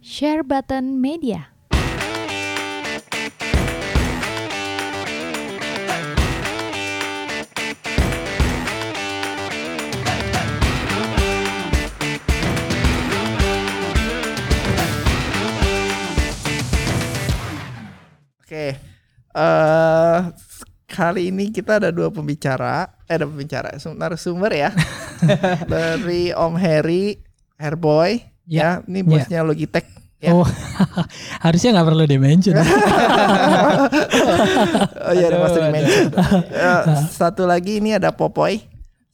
Share Button Media. Oke, eh kali ini kita ada dua pembicara, eh ada pembicara, sum- narasumber ya, dari Om Harry, Hairboy, ya, Ya, ini bosnya Logitech. Ya. Oh, harusnya nggak perlu dimention. Oh iya, ada pasti mention. Eh, satu lagi ini ada Popoy,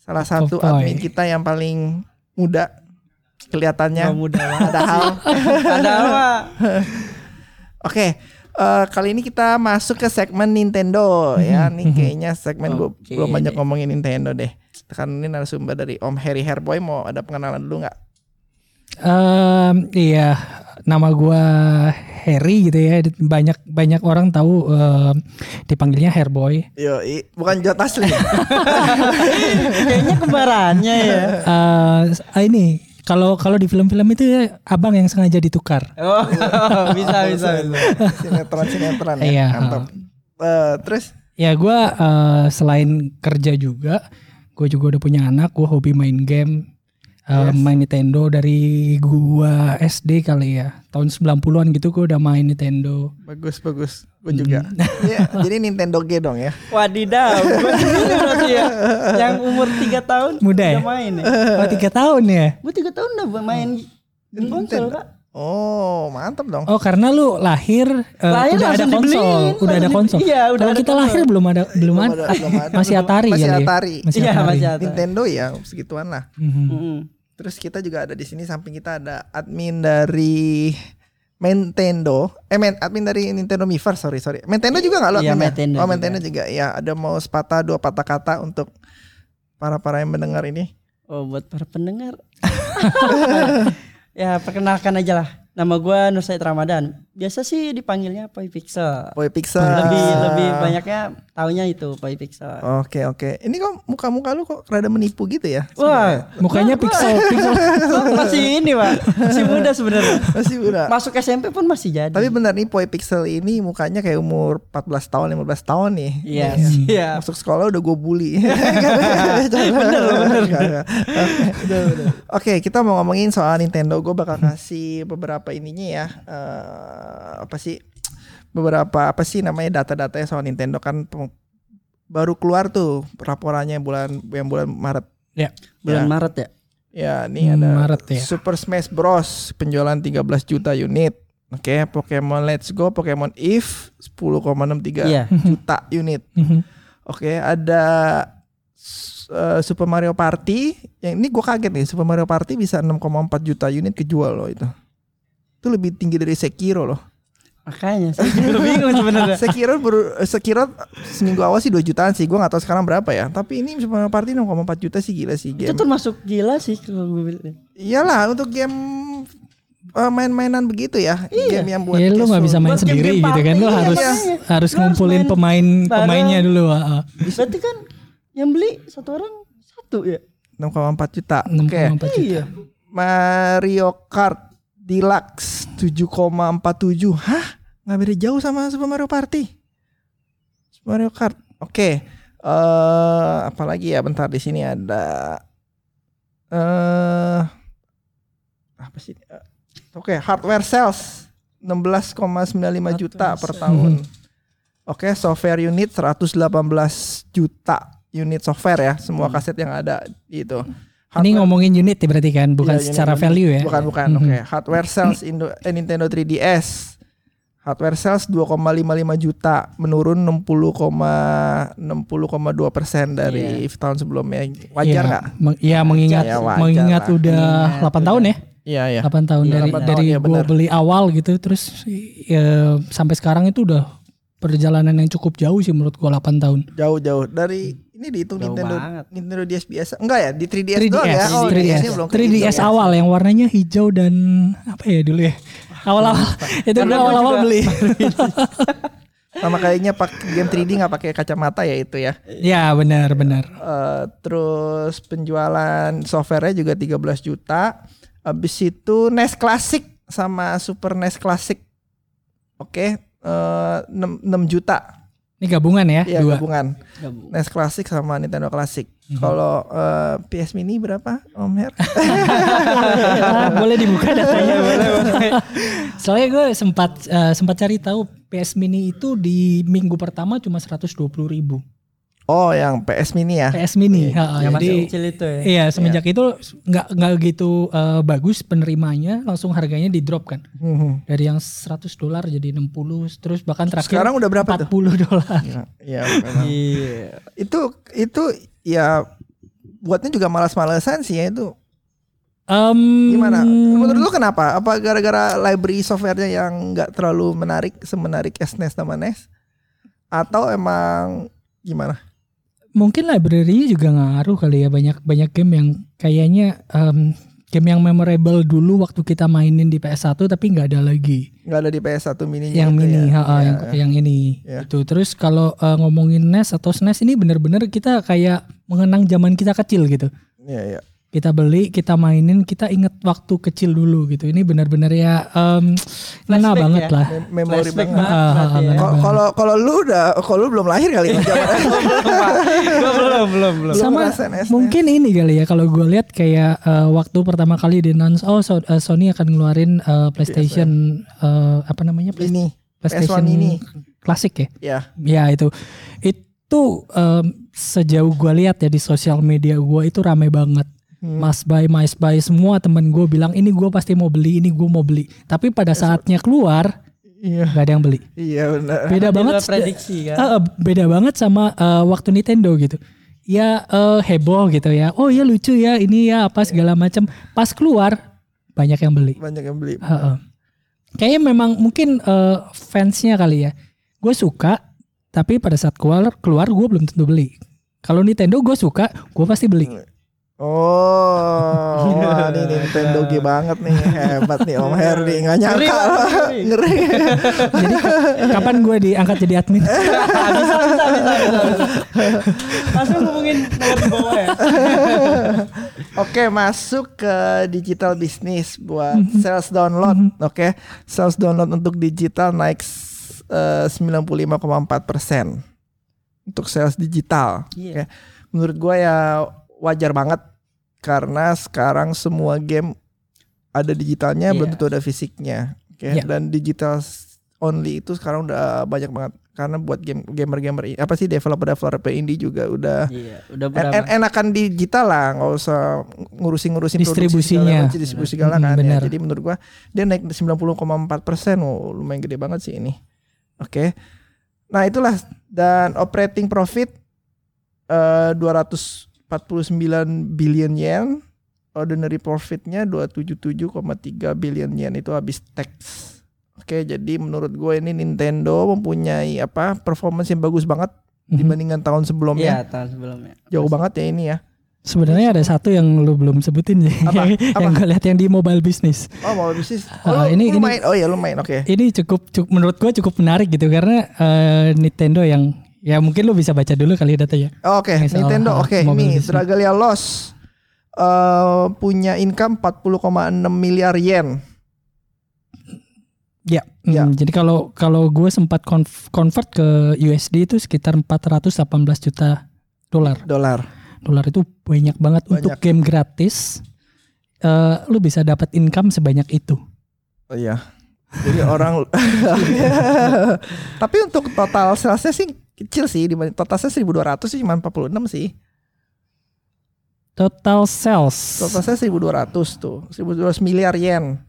salah satu Popoy. admin kita yang paling muda kelihatannya. Nggak mudah banget. Padahal, Ada apa? oke. eh, kali ini kita masuk ke segmen Nintendo ya. Nih kayaknya segmen gue belum banyak ngomongin Nintendo deh. Kan ini narasumber dari Om Harry Hairboy mau ada pengenalan dulu nggak? Em, iya, nama gua Harry gitu ya. Banyak banyak orang tahu em, dipanggilnya Hairboy. Yo, i- bukan Jot asli. Kayaknya kembarannya ya. Eh, ah, ini kalau kalau di film-film itu ya, abang yang sengaja ditukar. Oh, bisa bisa bisa. sinetron sinetron ya. Iya. Eh, terus Ya gua eh, selain kerja juga, gue juga udah punya anak. Gue hobi main game, eh, main Nintendo dari gua SD kali ya. Tahun 90-an gitu gue udah main Nintendo. bagus bagus. Gue juga. Iya, jadi Nintendo G dong ya. Wadidaw, berarti ya. Yang umur 3 tahun Muda ya? udah main ya. Oh tiga tahun ya? Gue 3 tahun udah main game konsol kak. Oh, mantap dong. Oh karena lu lahir, eh, Lahir udah ada konsol, dibeliin, udah ada konsol. iya, udah Kalau ada kita konsol. lahir belum ada, belum ada, ada, belum ada. masih Atari Masih kali ya? Atari. Masih Iya Atari. masih ada. Nintendo ya segituan lah. Mhm. Mm-mm. Terus kita juga ada di sini samping kita ada admin dari Nintendo, eh men, admin dari Nintendo Miiverse, sorry sorry. Nintendo juga nggak lo Iya? Nintendo oh juga. Nintendo juga. Ya ada mau sepatah dua patah kata untuk para para yang mendengar ini. Oh buat para pendengar. ya perkenalkan aja lah. Nama gue Nur Said Ramadan. Biasa sih dipanggilnya Poi Pixel. Boy Pixel. Lebih lebih banyaknya taunya itu Poi Pixel. Oke oke. Ini kok muka-muka lu kok rada menipu gitu ya? Wah, Mukanya pixel, pixel. masih ini pak, masih muda sebenarnya. Masih muda. Masuk SMP pun masih jadi. Tapi benar nih Boy Pixel ini mukanya kayak umur 14 tahun, 15 tahun nih. Iya, iya. Masuk sekolah udah gue bully. bener loh, bener. Oke, kita mau ngomongin soal Nintendo. Gue bakal kasih beberapa ininya ya. Eh, apa sih? Beberapa apa sih namanya data-datanya soal Nintendo kan baru keluar tuh laporannya bulan yang bulan Maret. Ya, Bulan Ya. Maret ya. Ya, ini Hmm, ada Maret ya. Super Smash Bros penjualan 13 juta unit. Oke, Pokemon Let's Go, Pokemon Eve 10,63 Iya. juta unit. Mhm. Oke, ada s- eh, Super Mario Party. Yang ini gue kaget nih, Super Mario Party bisa 6,4 juta unit kejual loh itu. Itu lebih tinggi dari Sekiro loh. Makanya saya juga bingung sebenarnya. Sekiro eh, Sekiro seminggu awal sih 2 jutaan sih. Gue gak tahu sekarang berapa ya. Tapi ini Mario Party 6,4 juta sih gila sih Itu game. termasuk gila sih kalau gue bilang. Iyalah untuk game eh, main-mainan begitu ya. Game yang buat Ya lu nggak bisa main Buat sendiri game-game gitu kan, lu party, harus iya, harus. Lu harus ngumpulin main pemain bareng. pemainnya dulu. ah, ah. Berarti kan yang beli satu orang satu ya. 6,4 juta. Oke. 6,4 juta. Iya. Mario Kart Deluxe 7,47. Hah? Nggak beda jauh sama Super Mario Party. Super Mario Kart. Oke. Eh apalagi ya bentar di sini ada eh apa sih? Eh, Oke, hardware sales 16,95 juta per tahun. Oke, software unit 118 juta unit software ya, semua kaset yang ada itu. Ini ngomongin unit ya berarti kan, bukan Iya, secara unit. value ya. Bukan bukan. Mhm. Oke, hardware sales Indo eh, Nintendo 3DS. Hardware sales 2,55 juta, menurun 60,60,2 persen dari tahun sebelumnya. Wajar Iya, nggak? meng- Iya mengingat Ya, wajar mengingat lah. udah 8 tahun ya. Iya iya. 8 tahun Iya, dari 8 tahun, dari iya, gua beli awal gitu terus ya, sampai sekarang itu udah perjalanan yang cukup jauh sih menurut gua 8 tahun. Jauh-jauh dari ini dihitung Jauh Nintendo banget. Nintendo DS biasa. Enggak ya, di 3DS, 3DS, doang ya. Oh, 3DS, DS-nya belum ke 3DS hijau ya. awal yang warnanya hijau dan apa ya dulu ya. Awal-awal itu awal-awal beli. Sama kayaknya pakai game 3D nggak pakai kacamata ya itu ya. ya benar benar. Eh, terus penjualan softwarenya juga 13 juta. Habis itu NES Classic sama Super NES Classic. Oke, eh, 6, 6 juta. Ini gabungan ya, Iya, dua. gabungan. Gabung. NES Classic sama Nintendo Classic. Mhm. Kalau eh, PS Mini berapa, Om Her? Ah, boleh dibuka datanya boleh, boleh. Soalnya gue sempat eh, sempat cari tahu PS Mini itu di minggu pertama cuma 120 ribu. Oh, yang PS Mini ya. PS Mini, ha, Yang masih jadi kecil itu ya. iya semenjak itu nggak nggak gitu eh, bagus penerimanya, langsung harganya di drop kan Mhm. dari yang 100 dolar jadi 60, terus bahkan terakhir Sekarang udah berapa tuh? 40 dolar. Iya, iya, memang. Iya. itu itu ya buatnya juga malas-malesan sih ya itu. Em, Gimana? Menurut lu kenapa? Apa gara-gara library softwarenya yang nggak terlalu menarik semenarik SNES sama NES? Atau emang gimana? Mungkin library juga ngaruh kali ya banyak banyak game yang kayaknya em, game yang memorable dulu waktu kita mainin di PS1 tapi nggak ada lagi. Nggak ada di PS1 mini yang mini ha, ha, yang yang ini. Ya. itu. Terus kalau eh, ngomongin NES atau SNES ini bener-bener kita kayak mengenang zaman kita kecil gitu. Iya, iya. Kita beli kita mainin kita inget waktu kecil dulu gitu ini bener-bener ya ngena Flashback banget ya? lah Mem- Memori banget. banget Ah, ah, berarti ya. ah, Kalau- Kalau lu udah kalau lu belum lahir kali ya Gua belum, belum, belum. Belum sama mungkin ini kali ya kalau gue lihat kayak eh, waktu pertama kali di announce oh so- eh, Sony akan ngeluarin eh, PlayStation eh, apa namanya Play- ini PlayStation PS1 ini. klasik ya ya. ya itu itu em, sejauh gue lihat ya di sosial media gue itu rame banget Hmm. Mas Bay, Mas Bay, semua temen gue bilang ini gue pasti mau beli, ini gue mau beli. Tapi pada saatnya keluar Iya. nggak ada yang beli. Iya benar. Beda banget. prediksi kan. Eh, beda banget sama eh, waktu Nintendo gitu. Ya eh, heboh gitu ya. Oh ya lucu ya ini ya apa segala macam. Pas keluar banyak yang beli. Banyak yang beli. Heeh. Kayaknya memang mungkin eh, fansnya kali ya. Gue suka, tapi pada saat keluar keluar gue belum tentu beli. Kalau Nintendo gue suka, gue pasti beli. Oh, wah ini Nintendo G banget nih, hebat nih Om Her nih, nggak nyangka, Ngeri, ngeri. Jadi kapan gue diangkat jadi admin? bisa, bisa, bisa, bisa, bisa. Langsung ngomongin nomor di bawah ya. Oke, masuk ke digital bisnis buat sales download. Oke, sales download untuk digital naik eh, 95,4 persen untuk sales digital. Iya. Oke, menurut gua ya wajar banget karena sekarang semua game ada digitalnya yeah. belum iya. tentu ada fisiknya okay? Iya. yeah. dan digital only itu sekarang udah banyak banget karena buat game gamer-gamer apa sih developer-developer indie juga udah iya, udah en en enakan digital lah nggak usah ngurusin-ngurusin distribusinya segala, distribusi segala kan hmm, ya. jadi menurut gua dia naik 90,4 persen oh, lumayan gede banget sih ini oke okay. nah itulah dan operating profit eh, uh, 200 49 billion yen ordinary profitnya 277,3 billion yen itu habis tax. Oke, jadi menurut gue ini Nintendo mempunyai apa performance yang bagus banget mm-hmm. dibandingkan tahun sebelumnya. ya, tahun sebelumnya. Jauh banget ya ini ya. Sebenarnya ada satu yang lu belum sebutin ya, yang gue lihat yang di mobile business. Oh, mobile business. Oh, uh, ini, ini main. Oh ya, lu main. Oke. Okay. Ini cukup, cukup menurut gue cukup menarik gitu karena uh, Nintendo yang ya mungkin lu bisa baca dulu kali datanya. Oke, soal Nintendo. Oke, mobile ini. Dragalia Loss eh punya income 40,6 miliar yen. Ya. Ya. hmm, Jadi kalau kalau gue sempat conv- convert ke USD itu sekitar 418 juta dolar. Dolar. Dolar itu banyak banget untuk Banyak. game gratis. eh lu bisa dapat income sebanyak itu. Oh iya. Jadi orang Tapi untuk total salesnya sih kecil sih dibanding total sales 1200 sih cuma 46 sih. Total sales. Total sales 1200 tuh. 1200 miliar yen.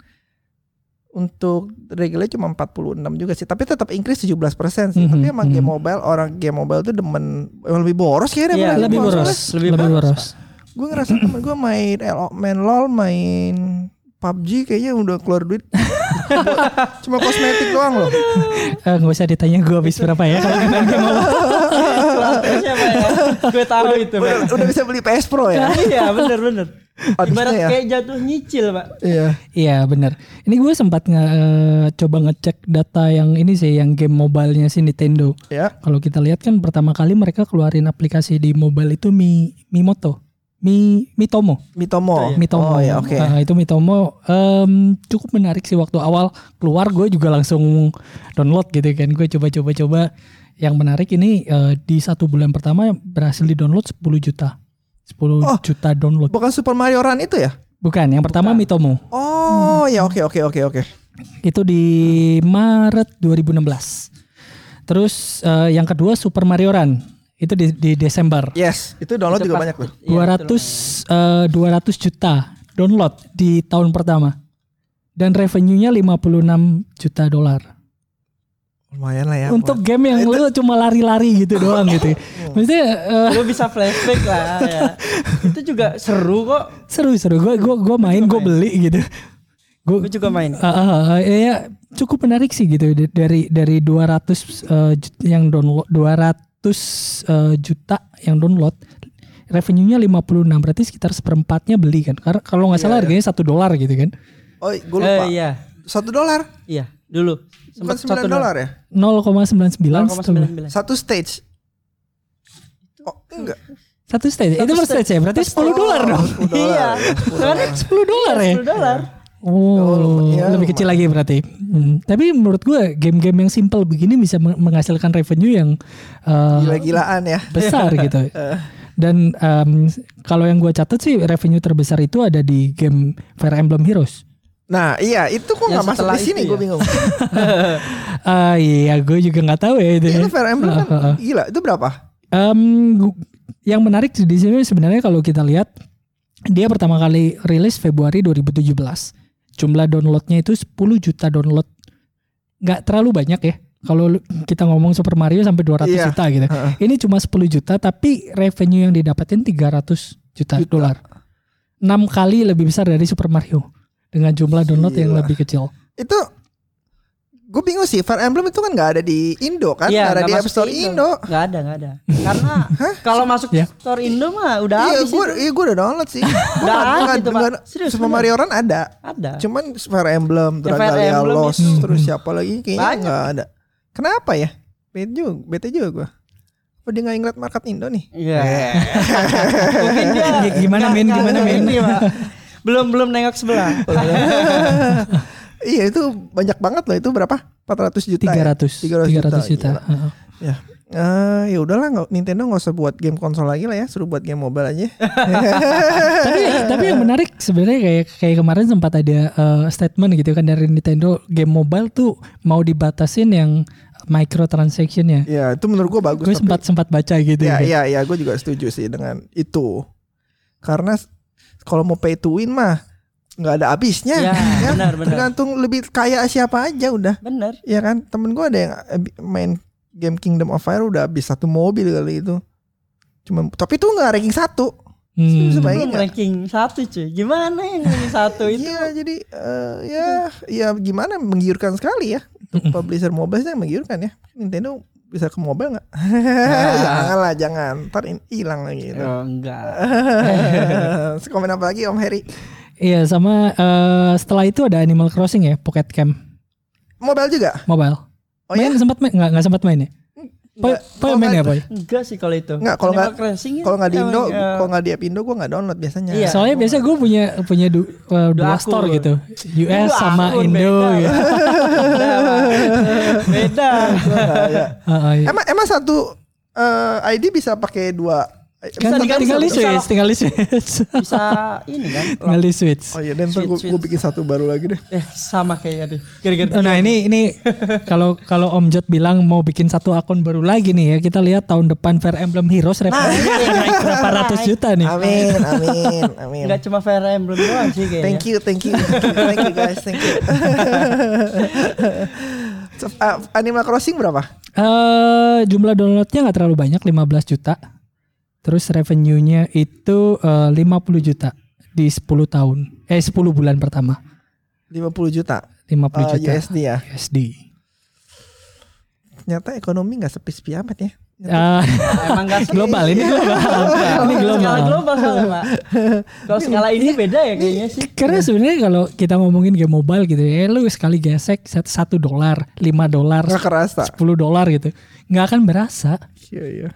Untuk regular cuma 46 juga sih. Tapi tetap increase 17% sih. Mhm, Tapi emang game mhm. mobile orang game mobile tuh demen emang lebih boros kayaknya Iya, daripada lebih boros, konsol. Lebih lebih boros, boros. Gue ngerasa temen gue main LO, main LOL, main PUBG kayaknya udah keluar duit. Cuma kosmetik doang loh. Eh, nggak usah ditanya gue habis berapa ya kalau mobile. Kelasnya siapa ya? Gue tahu itu, Udah, Pak. udah bisa beli PS Pro ya. Iya, bener bener. Ibarat ya. kayak jatuh nyicil, Pak. Iya. Iya benar. Ini gue sempat nge eh, coba ngecek data yang ini sih yang game mobilenya si Nintendo. Ya. Kalau kita lihat kan pertama kali mereka keluarin aplikasi di mobile itu Mi Mimoto. Mi Mitomo. Mitomo. Mitomo. Oh ya oke. Nah, itu Mitomo em, cukup menarik sih waktu awal keluar gue juga langsung download gitu kan. Gue coba-coba coba. Yang menarik ini eh, di satu bulan pertama berhasil di download 10 juta. 10 Oh. juta download. Bukan Super Mario Run itu ya? Bukan, yang pertama Mitomo. Oh ya oke oke oke oke. Itu di Maret 2016. Terus eh, yang kedua Super Mario Run. Itu di, di Desember. Yes, itu download juga Cepat. banyak tuh. Iya, 200 eh, 200 juta download di tahun pertama. Dan revenue-nya 56 juta dolar. Lumayan lah ya. Untuk game yang lu cuma lari-lari gitu doang gitu. Maksudnya eh, Lu bisa flashback lah ya. Itu juga seru kok. seru-seru. Gue gua gua main, gue beli gitu. Gue Gue juga main. Ah, ah, ah, ya cukup menarik sih gitu dari dari 200 eh, jut- yang download 200 eh, juta yang download revenue-nya 56 berarti sekitar seperempatnya beli kan karena kalau nggak salah harganya satu dolar gitu kan Oh, gue lupa. Eh, iya. Satu dolar, Iya, dulu. bukan sembilan dolar ya? 0,99 setelah- 0,99. Satu stage. Oh enggak. satu stage itu per stage ya berarti 10 dolar dong 10 dolar. Iya. Kan 10 dolar ya 10 dolar. Oh, iya, lebih kecil lagi berarti. Hmm, Tapi menurut gue game-game yang simple begini bisa meng- menghasilkan revenue yang eh, Gila-gilaan ya. besar gitu. Dan em, kalau yang gue catat sih revenue terbesar itu ada di game Fire Emblem Heroes. Nah iya itu kok nggak masuk di sini itu gue ya? bingung. Ah iya, gue juga nggak tahu ya itu. Iya ya. itu Fire Emblem kan Ah, ah, ah. gila itu berapa? Gu- yang menarik di sini sebenarnya kalau kita lihat dia pertama kali rilis Februari 2017. Jumlah downloadnya itu 10 juta download. Nggak terlalu banyak ya. Kalau kita ngomong Super Mario sampai 200 Iya. juta gitu. Ini cuma 10 juta tapi revenue yang didapetin 300 juta, dolar. 6 kali lebih besar dari Super Mario dengan jumlah download yang Gila. lebih kecil. Itu gue bingung sih Fire Emblem itu kan nggak ada di Indo kan? Iya, nggak ada di App Store ke Indo. Nggak ada, nggak ada. Karena kalau masuk Ya. store Indo mah udah Iya habis. gue itu. iya gue udah download sih. Gua Nggak nggak- ada nggak- itu, Pak. nggak- Serius, Super bener. Mario Run ada. Ada. Cuman Fire Emblem, Ya, Dragalia Lost, itu. terus siapa lagi kayaknya Banyak. nggak ada. Kenapa ya? Bete juga, bete juga gue. Apa dia nggak ngeliat market Indo nih? Iya. Mungkin dia G- gimana, nggak Gimana, Pak. Belum belum nengok sebelah. Iya itu banyak banget loh itu berapa? 400 juta. 300 Ya? 300 juta. Gila. Heeh. Ya. Eh, ya udahlah nggak Nintendo nggak usah buat game konsol lagi lah ya, suruh buat game mobile aja. tapi tapi yang menarik sebenarnya kayak kayak kemarin sempat ada eh, statement gitu kan dari Nintendo game mobile tuh mau dibatasin yang microtransaction-nya. ya itu menurut gua bagus. Gue sempat sempat baca gitu. Ya, kan. iya, iya, gue juga setuju sih dengan itu. Karena kalau mau pay to win mah nggak ada habisnya. Ya, benar, benar. Tergantung lebih kaya siapa aja udah. Bener. Ya kan, temen gue ada yang ab- main game Kingdom of Fire udah habis satu mobil kali itu. Cuma tapi itu nggak ranking satu. Hmm. Nggak? ranking satu cuy. Gimana yang ranking satu itu? Iya, jadi eh, ya, ya gimana menggiurkan sekali ya. Untuk publisher mobile sih menggiurkan ya. Nintendo bisa ke mobile nggak? jangan lah, jangan. Ntar hilang lagi. itu. Oh, enggak. Komen apa lagi Om Heri? Iya sama eh, setelah itu ada Animal Crossing ya Pocket Camp Mobile juga? mobile. Oh main ya? sempat main nggak nggak sempat main ya? Poy. Poy main ya nggak- Poy? Enggak sih kalau itu. Nggak, kalau nggak- Crossing ya Kalau nggak di Indo, eh, kalau nggak di App Indo gue nggak download biasanya. Iya. Soalnya biasa gue punya punya du, eh, dua akun. store gitu, US Dua sama akun, Indo. beda. Gitu. beda. Beda. Ya. Ah, ah, iya. Emang emang satu eh, ID bisa pakai dua Kan bisa tinggal, tinggal di diganti, bisa- switch, tinggal di switch, Bisa ini kan. tinggal di switch. Oh iya, dan gue sweet. bikin satu baru lagi deh. Eh sama kayak deh. Gara-gara Oh, Nah ini ini kalau kalau Om Jot bilang mau bikin satu akun baru lagi nih ya kita lihat tahun depan Fire Emblem Heroes revenue naik berapa ratus juta nih. Amin, amin, amin. Enggak cuma Fire Emblem doang sih kayaknya. Thank you, thank you, thank you guys, thank you. Uh, Animal Crossing berapa? Eh jumlah downloadnya nggak terlalu banyak 15 juta. Terus revenue-nya itu eh, 50 juta di 10 tahun. Eh 10 bulan pertama. 50 juta 50 uh, juta USD ya. USD. Ternyata ekonomi nggak sepi-sepi amat ya. Ah, Emang enggak global ini global. ini global. Skala global soalnya, Pak. Kalau skala ini beda ya kayaknya sih. Karena sebenarnya kalau kita ngomongin game mobile gitu ya, lu sekali gesek sat- satu dolar, 5 dolar. 10 dolar gitu, nggak akan berasa. Iya iya.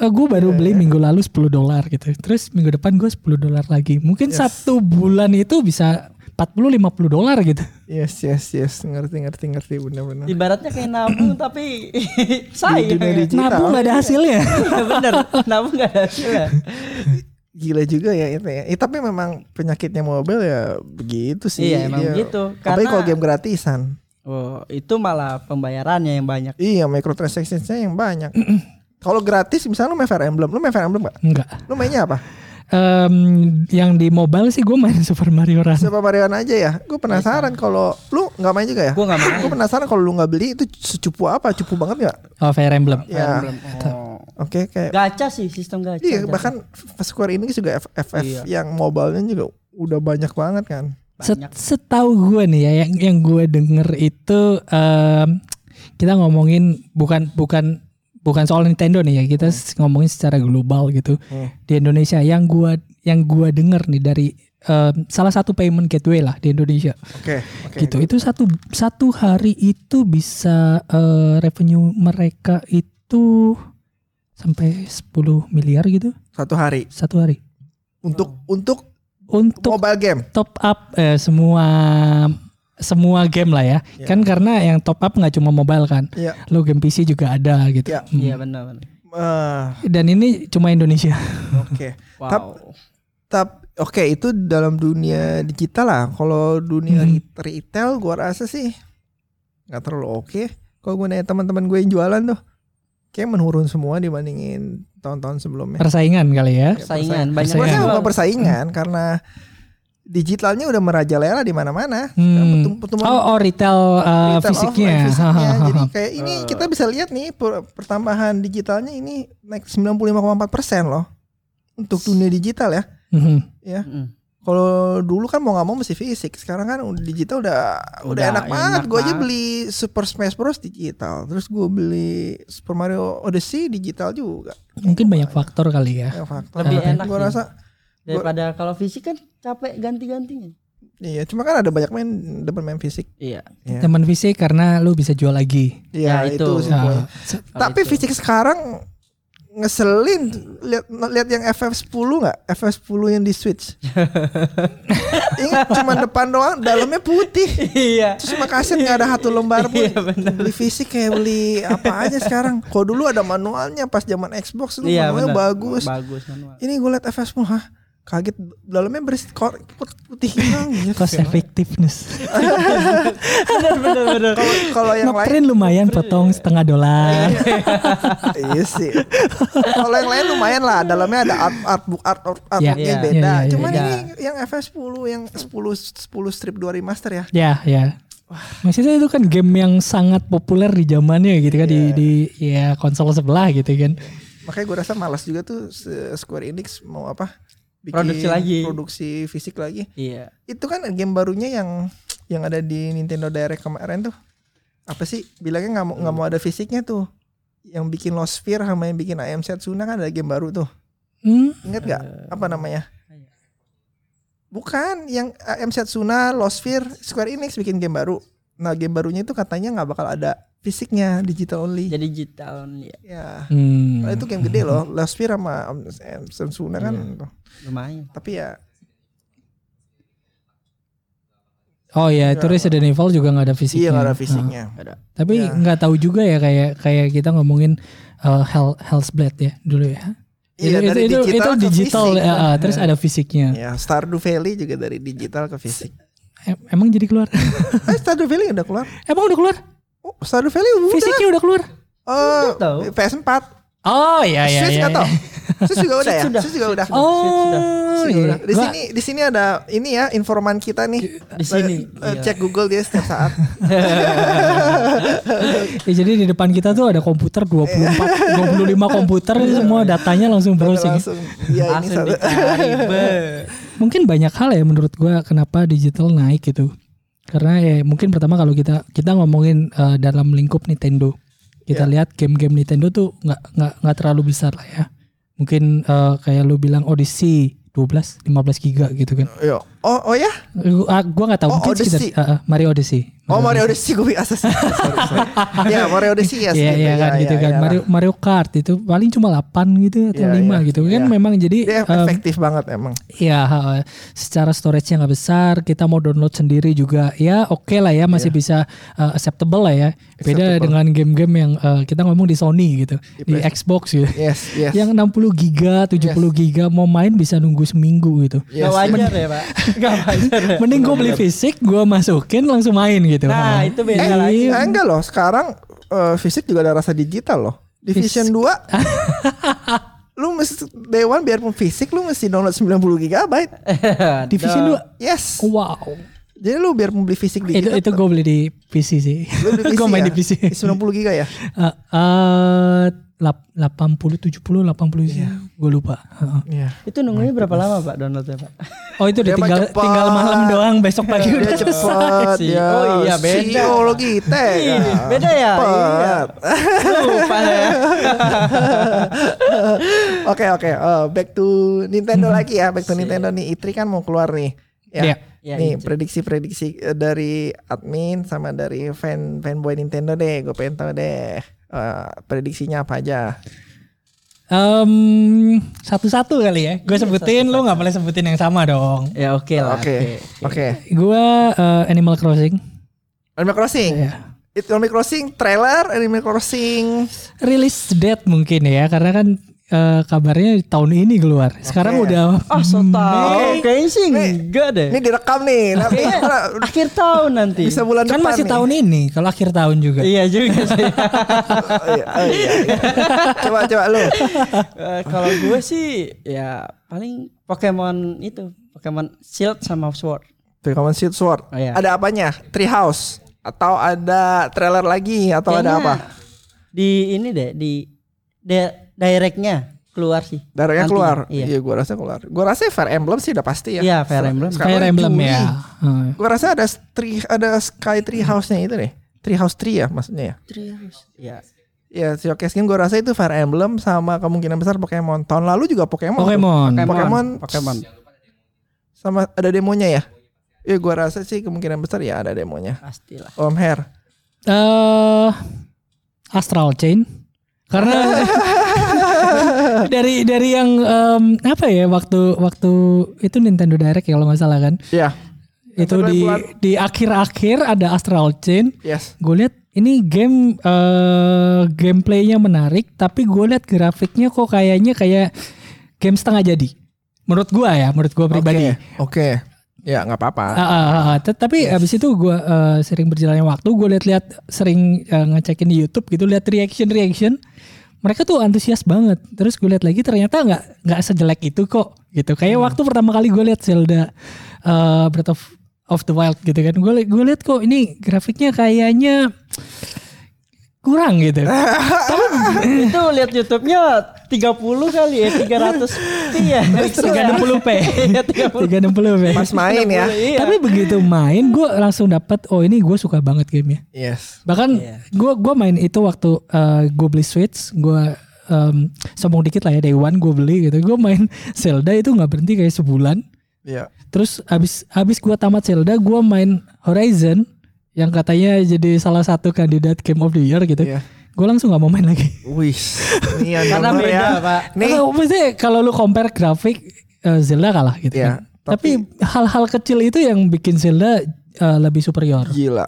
Gue baru beli minggu lalu 10 dolar gitu. Terus minggu depan gue 10 dolar lagi. Mungkin Yes. satu bulan itu bisa 40 50 dolar gitu. Yes, yes, yes. Ngerti, ngerti, ngerti. Bener-bener. Ibaratnya kayak nabung tapi Di sayang. dunia ya. digital. Nabung gak ada hasilnya. Iya, Bener, nabung gak ada hasilnya. Gila juga ya itu ya. Eh, tapi memang penyakitnya mobile ya begitu sih. Iya, emang begitu. Apalagi Karena- kalau game gratisan. Oh, itu malah pembayarannya yang banyak. Iya, microtransactionsnya yang banyak. kalau gratis misalnya lu main Fire Emblem, lu main Fire Emblem gak? Enggak. Lu mainnya apa? Em, yang di mobile sih gue main Super Mario Run. Super Mario aja ya. Gue penasaran kalau lu nggak main juga ya? Gua nggak main. Gue penasaran kalau lu nggak beli itu secupu apa? Cupu banget nggak? Oh Fire Emblem. Ya. Emblem. Oh. Oke, kayak Gacha sih, sistem gacha. iya Gacha. bahkan Square Enix juga FF Iya. yang mobile-nya juga udah banyak banget kan. Set, Banyak. setahu gue nih ya yang yang gue denger itu em, kita ngomongin bukan bukan bukan soal Nintendo nih ya kita s- ngomongin secara global gitu Hmm. di Indonesia yang gua yang gua denger nih dari em, salah satu payment gateway lah di Indonesia Oke, oke. gitu itu satu satu hari itu bisa eh, revenue mereka itu sampai 10 miliar gitu Satu hari satu hari untuk untuk untuk mobile game. top up eh, semua semua game lah ya. Ya. Kan karena yang top up nggak cuma mobile kan. Iya. Lo game PC juga ada gitu. Ya. Hmm. Iya benar benar. Eh, Dan ini cuma Indonesia. oke. Wow. Tap- Tap oke itu dalam dunia digital lah. Kalau dunia Hmm. re- retail gua rasa sih nggak terlalu oke. Kalau gue nanya teman-teman gue yang jualan tuh kayak menurun semua dibandingin tahun-tahun sebelumnya. Persaingan kali ya. Saingan banyak Gue rasa Persaingan. bukan persaingan karena digitalnya udah merajalela di mana-mana. Hmm. Pertum- pertumbuhan Oh, oh retail, uh, retail fisiknya. offline fisiknya. Jadi kayak ini Eh. kita bisa lihat nih per- pertambahan digitalnya ini naik 95,4 persen loh untuk dunia digital ya. Mhm. Ya. Mm. Kalau dulu kan mau nggak mau mesti fisik. Sekarang kan digital udah udah, Udah enak, enak banget. Gue aja beli Super Smash Bros digital. Terus gue beli Super Mario Odyssey digital juga. Mungkin banyak faktor kali ya. Ya, faktor. Lebih Gue enak sih. rasa Daripada kalau fisik kan capek ganti-gantinya. iya. Cuma kan ada banyak main depan main fisik. Iya. Ya, Teman fisik karena lu bisa jual lagi. Iya, Ya, itu, itu. Nah, Tapi itu. fisik sekarang ngeselin lihat lihat yang FF10 nggak FF10 yang di Switch Ingat cuma depan doang dalamnya putih Iya. terus cuma kaset nggak ada satu lembar pun Iya, bener. beli fisik kayak beli apa aja sekarang kalau dulu ada manualnya pas zaman Xbox itu Iya manualnya benar. bagus Bagus manual. ini gue liat FF10 hah kaget dalamnya bersih kor- put- putih hilang gitu. cost effectiveness. bener bener bener. Kalau- kalau yang lain Ngeprint lumayan potong setengah dolar. iya sih. Kalau yang lain lumayan lah, dalamnya ada art artbook art art artbooknya Iya, beda. iya, iya, Cuman iya. ini yang FS10 yang 10 10 strip 2 remaster ya. Ya, ya. Maksudnya itu kan game yang sangat populer di zamannya gitu kan di di ya konsol sebelah gitu kan. Makanya gue rasa malas juga tuh Square Enix mau apa? Bikin Produksi lagi. Produksi fisik lagi. Iya. Itu kan game barunya yang yang ada di Nintendo Direct kemarin tuh. Apa sih? Bilangnya nggak mau nggak mau ada fisiknya tuh. Yang bikin Lost Sphere sama yang bikin AM Setsuna kan ada game baru tuh. Hmm, Ingat gak? Apa namanya? Iya. Bukan, yang AM Setsuna, Lost Sphere, Square Enix bikin game baru. Nah, game barunya itu katanya nggak bakal ada fisiknya, digital only. Jadi digital ya. Ya. hmm. Nah, itu game gede loh. Lost Sphere sama AM Setsuna kan. Iya. Lumayan. Tapi ya Oh ya, itu Resident Evil juga nggak ada fisiknya. iya nggak ada Nah, fisiknya. Ada. tapi Ya. nggak tahu juga ya kayak kayak kita ngomongin uh, Hell Hell's Blade ya dulu ya. Iya, itu, dari itu, digital itu ke digital fisik. ya, ah, terus ada fisiknya. Ya, Stardew Valley juga dari digital ke fisik. Em- Emang jadi keluar? Eh, Stardew Valley udah keluar. Emang udah keluar? Oh, Stardew Valley udah. Fisiknya udah keluar? Oh, tahu. PS4. Oh iya iya Switch iya. nggak Switch juga udah ya. Sudah. Switch juga udah. Sudah. Oh juga iya. Di sini di sini ada ini ya informan kita nih. Di sini. Eh, Iya. cek Google dia setiap saat. Ya, jadi di depan kita tuh ada komputer 24 25 komputer semua datanya langsung browsing. langsung ya ini satu. Mungkin banyak hal ya menurut gua kenapa digital naik gitu. Karena ya mungkin pertama kalau kita kita ngomongin eh, dalam lingkup Nintendo. Kita Ya. lihat game-game Nintendo tuh nggak nggak nggak terlalu besar lah ya. Mungkin eh, kayak lu bilang Odyssey 12 15 giga gitu kan. Yo, Oh, oh ya? Gua, gua nggak tahu Oh, mungkin sekitar Odyssey. uh, uh, Mario Odyssey. Oh Mario Odyssey gue Assassin's Creed. Sorry, sorry. Ya Mario Odyssey ya. Iya iya kan gitu kan Mario Mario Kart itu paling cuma 8 gitu atau Iya, 5 iya, gitu kan iya. memang jadi Dia em, efektif banget emang. ya ha, secara storage-nya nggak besar kita mau download sendiri juga ya oke lah ya masih bisa uh, acceptable lah ya beda Iya. Acceptable. dengan game-game yang uh, kita ngomong di Sony gitu di Xbox gitu Yes, yes. yang 60 giga 70 giga mau main bisa nunggu seminggu gitu yes. Gak wajar ya pak. Gak wajar. ya. mending gue beli fisik gue masukin langsung main gitu Nah itu beda Eh, lagi. Eh, enggak loh, sekarang eh, fisik juga ada rasa digital loh. Division 2 lu mesti day one biarpun fisik lu mesti download 90 GB. Division 2 Yes. wow Jadi lu biarpun beli fisik itu digital. itu gue beli di PC sih lu beli gue main ya? di PC 90 GB ya? Eh, eh, lap- 80 70 80 sih gue lupa Heeh. Iya. Itu nunggunya berapa lama pak downloadnya pak? oh itu udah Dia tinggal cepet. tinggal malam doang besok pagi Dia udah cepet sih. ya. Oh iya, beda. CEO lo kita Ih, beda ya? Cepet. Lupa ya. Oke oke, Eh, back to Nintendo lagi ya, back to Nintendo nih. Itri kan mau keluar nih. Ya. Iya. Ya, nih prediksi-prediksi eh, dari admin sama dari fan fanboy Nintendo deh. Gue pengen tahu deh eh, prediksinya apa aja. Em, satu-satu kali ya gue sebutin lu nggak boleh sebutin yang sama dong Ya oke lah. Oke oke. gue eh, Animal Crossing Animal Crossing. Iya. Itu Animal Crossing trailer, Animal Crossing. rilis date mungkin ya karena kan eh, kabarnya tahun ini keluar sekarang Oke. udah Ah so tau. Kayaknya sih enggak deh. Ini direkam nih. Nanti Akhir tahun nanti. bisa bulan kan depan masih nih. tahun ini kalau akhir tahun juga Iya juga sih. Oh, iya, oh, iya, iya. coba coba lu. Eh, kalau gue sih ya paling Pokemon itu Pokemon Shield sama Sword. Pokemon Shield Sword. Oh, iya. Ada apanya? Treehouse atau ada trailer lagi atau ada Kayaknya apa? Di ini deh di di- directnya keluar sih. Darahnya Nanti. keluar. Iya. Iya, gua rasa keluar. Gua rasa Fire Emblem sih udah pasti ya. Iya, Fire Emblem. Sekarang Fire Emblem Juli. ya Heeh. Gua rasa ada tree ada Sky Tree House-nya itu deh. Tree House Tree ya maksudnya ya. Iya. Ya, showcase game gua rasa itu Fire Emblem sama kemungkinan besar Pokemon. Tahun lalu juga Pokemon. tuh. Pokemon Pokemon. Pokemon. Sama ada demonya ya. Ya gua rasa sih kemungkinan besar ya ada demonya. Pastilah. Om Her. eh Astral Chain karena dari dari yang em, apa ya waktu waktu itu Nintendo Direct ya kalau nggak salah kan Iya. itu Nintendo di keluar. di akhir-akhir ada Astral Chain Yes. gue lihat ini game eh gameplaynya menarik tapi gue lihat grafiknya kok kayaknya kayak game setengah jadi menurut gua ya menurut gua pribadi Oke. Oke. Ya nggak apa-apa. Ah, ah, ah. Tet- Tapi abis itu gue sering berjalannya waktu, gue lihat-lihat sering eh, ngecekin di YouTube gitu, lihat reaction reaction, mereka tuh antusias banget. Terus gue lihat lagi ternyata nggak nggak sejelek itu kok, gitu. Kayak waktu pertama kali gue lihat Zelda eh, Breath of, of the Wild gitu kan, gue gue lihat kok ini grafiknya kayaknya kurang gitu. itu lihat YouTube-nya 30 kali ya 300 iya 360p, Iya, 30. 360p. Pas main ya. Iya. Tapi begitu main, gue langsung dapat, oh ini gue suka banget gamenya. Yes. Bahkan Iya. gua gua main itu waktu gue beli Switch, gue em, sombong dikit lah ya day one gue beli gitu. Gue main Zelda itu nggak berhenti kayak sebulan. Iya. Terus abis abis gue tamat Zelda, gue main Horizon yang katanya jadi salah satu kandidat Game of the Year gitu. Iya. Gue langsung nggak mau main lagi. Wih. Ini yang karena beda ya. pak Nih. Maksudnya kalau lu compare grafik eh, Zelda kalah gitu. Iya, kan. Tapi hal-hal kecil itu yang bikin Zelda eh, lebih superior. Gila.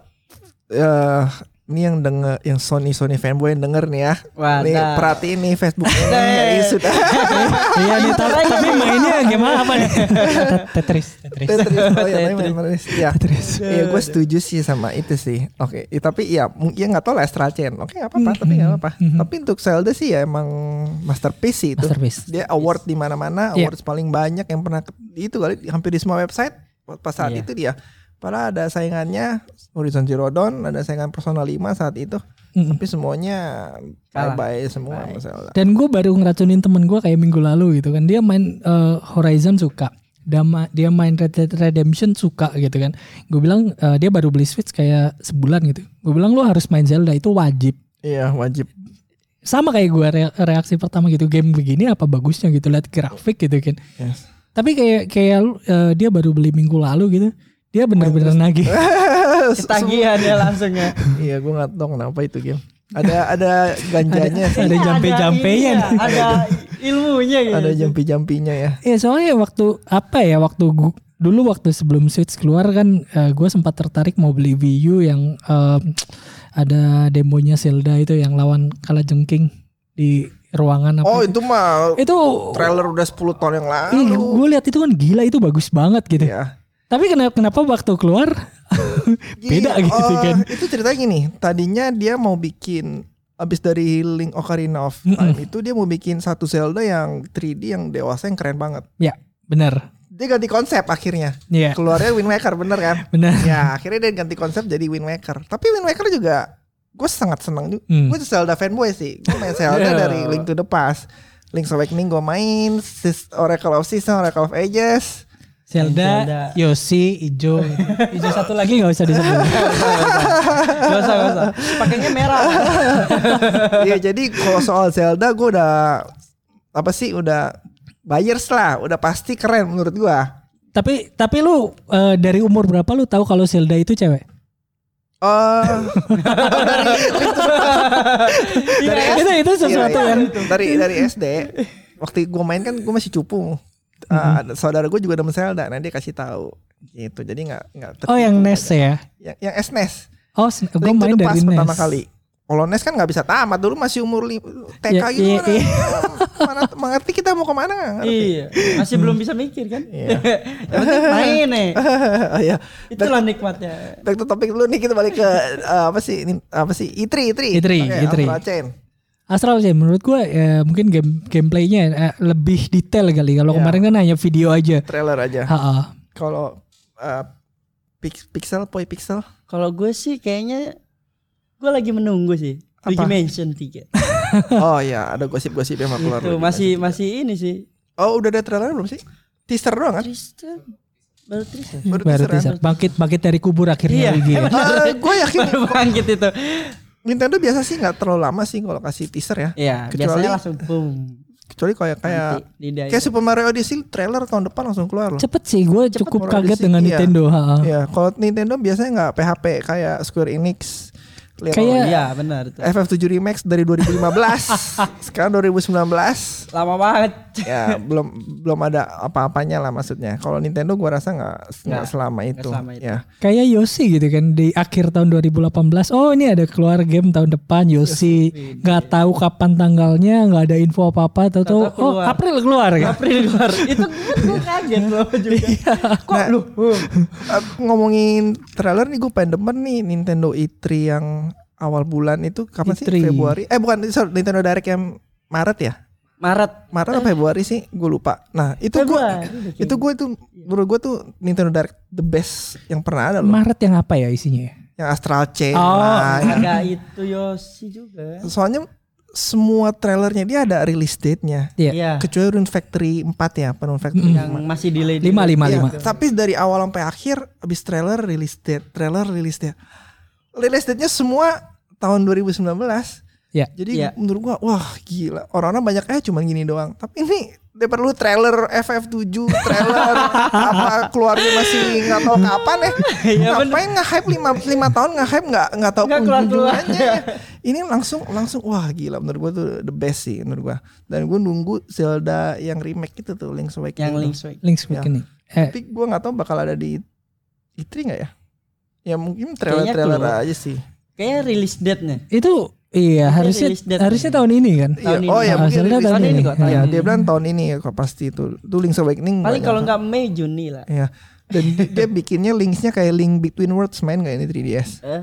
Eh, ini yang denger, yang Sony Sony fanboy yang denger nih ya. Mantap. Nih perhatiin nih Facebooknya nih sudah. iya nih ta- tapi mainnya gimana apa nih? Tetris, Tetris. Tetris, oh iya, main- main Tetris. Ya, Tetris. Iya, gue setuju sih sama itu sih. Oke, ya, tapi ya mungkin nggak tahu lah Astral Chain. Oke, nggak apa-apa, tapi nggak apa-apa. Tapi untuk Zelda sih ya emang masterpiece sih itu. Masterpiece. Dia award di mana-mana, Iya. awards paling banyak yang pernah itu kali hampir di semua website. Pas saat Iya. itu dia. Padahal ada saingannya Horizon Zero Dawn, ada saingan Persona 5 saat itu. Mm. Tapi semuanya Kalah. bye-bye semua sama Zelda. Dan gue baru ngeracunin temen gue kayak minggu lalu gitu kan. Dia main eh, Horizon suka. Dia, ma- dia main Red Dead Redemption suka gitu kan. Gue bilang eh, dia baru beli Switch kayak sebulan gitu. Gue bilang lo harus main Zelda itu wajib. Iya, wajib. Sama kayak gue reaksi pertama gitu. Game begini apa bagusnya gitu. Lihat grafik gitu kan. Yes. Tapi kayak kayak eh, dia baru beli minggu lalu gitu. Dia bener-bener nagih. Ketagihan ya langsung ya. Iya, gue nggak tahu kenapa itu game. Ada ada ganjanya. Ada Ini jampe-jampenya ininya, nih. Ada ilmunya gitu. Ada jampi-jampinya ya. Ya soalnya waktu apa ya waktu gua, dulu waktu sebelum Switch keluar kan gue sempat tertarik mau beli Wii U yang em, ada demonya Zelda itu yang lawan kalah jengking di ruangan apa. Oh, itu mah itu trailer udah 10 tahun yang Ih, lalu. gue lihat itu kan gila itu bagus banget gitu. Iya. Tapi kenapa kenapa waktu keluar beda Gini, gitu oh, kan? Itu ceritanya gini, tadinya dia mau bikin abis dari Link Ocarina of Time itu dia mau bikin satu Zelda yang 3D yang dewasa yang keren banget. Ya benar. Dia ganti konsep akhirnya. Iya Keluarnya Wind Waker bener kan? benar. ya akhirnya dia ganti konsep jadi Wind Waker. Tapi Wind Waker juga gue sangat senang juga. Hmm. Gue Zelda fanboy sih. Gue main Zelda dari Link to the Past. Link's Awakening gue main, Oracle of Seasons, Oracle of Ages. Zelda, Zelda. Yoshi, Ijo, Ijo satu lagi nggak usah disebut. Gak usah, gak usah. Pakainya merah. Iya jadi kalau soal Zelda gue udah apa sih udah buyers lah, udah pasti keren menurut gua. tapi tapi lu eh, dari umur berapa lu tahu kalau Zelda itu cewek? Eh dari Dari itu itu sesuatu iya, yang dari dari SD waktu gue main kan gue masih cupu. Eh, ada saudara gue juga demen Zelda, nah dia kasih tahu gitu. Jadi nggak nggak Oh yang NES ya? yang yang SNES. Oh gue Link to main dari NES. pertama kali. Kalau NES kan nggak bisa tamat dulu masih umur li- TK Ya, gitu iya, mana, iya. mana mengerti kita mau ke mana nggak ngerti. iya. Masih belum bisa mikir kan. Iya. Yang penting main nih. Oh, iya. Itulah nikmatnya. Back to topic dulu nih kita balik ke eh, apa sih ini apa sih Itri Itri Itri, Oke, Itri. Astral Chain menurut gue ya, mungkin game gameplaynya eh, lebih detail kali. Kalau Iya. kemarin kan hanya video aja. trailer aja. Kalau eh, pix- pixel poi pixel Kalau gue sih kayaknya gue lagi menunggu sih. Luigi Mansion 3. oh ya ada gosip-gosip yang mau keluar. Itu lagi. masih masih ini sih. Oh udah ada trailer belum sih? Teaser doang kan? Tristan. Baru Tristan. Baru Baru teaser, teaser. Bangkit bangkit dari kubur akhirnya Iya. Luigi. gue yakin Baru bangkit itu. Nintendo biasa sih nggak terlalu lama sih kalau kasih teaser ya. Iya, Kecuali- biasanya langsung boom. Kecuali kayak kayak kayak Super Mario Odyssey trailer tahun depan langsung keluar loh. Cepet sih gue cukup kaget di dengan iya. Nintendo. Ha Ya, kalau Nintendo biasanya nggak PHP kayak Square Enix. Lihat Kayak- Iya, benar itu. FF7 Remix dari 2015 sekarang 2019 Lama banget. ya belum belum ada apa-apanya lah maksudnya kalau Nintendo gua rasa nggak nggak selama itu, selama itu. ya Kayak Yoshi gitu kan di akhir tahun 2018. Oh ini ada keluar game tahun depan Yoshi. Nggak tahu kapan tanggalnya, nggak ada info apa-apa. Tahu tahu oh. April keluar kan? April keluar. itu gue kaget loh juga. Kok Nah, lu? Eh, ngomongin trailer nih gue pengen demen nih Nintendo E3 yang awal bulan itu kapan sih E3. Februari eh bukan sorry, Nintendo Direct yang Maret ya Maret. Maret atau Februari sih gue lupa nah itu gue itu gue tuh menurut gue tuh Nintendo Direct the best yang pernah ada loh Maret yang apa ya isinya? ya? yang Astral Chain Oh, lah, yang- Ada itu Yoshi juga. soalnya semua trailernya dia ada release date-nya Iya. Iya. kecuali Rune Factory 4 ya Rune Factory Yang masih delay. Lima lima Iya, lima. tapi dari awal sampai akhir habis trailer release date trailer release date release date-nya semua tahun 2019 Ya. jadi Iya. menurut gua wah gila orang-orang banyak eh cuman gini doang tapi ini dia perlu trailer FF7 trailer apa keluarnya masih nggak tahu kapan ya Iya, ngapain nge-hype lima, lima tahun nge-hype nggak nggak tahu Nggak keluar-keluar. kunjungannya ya. ini langsung langsung wah gila menurut gua tuh the best sih menurut gua dan gua nunggu Zelda yang remake itu tuh Link's Awakening Yang. Link's Awakening. Link's Awakening. Eh, tapi gua nggak tahu bakal ada di E3 nggak ya ya mungkin trailer-trailer keluar. aja sih Kayaknya release date-nya. itu iya harusnya harusnya tahun ini kan? Iya, Tahun ini. oh ya Ah, mungkin tahun tahun ini ini kok, Iya, tahun dia ini. bilang tahun ini kok pasti itu. Itu Link's Awakening. Paling kalau nggak Mei Juni lah. Iya. Dan di- dia bikinnya linksnya kayak Link Between Worlds main gak ini 3DS? Eh,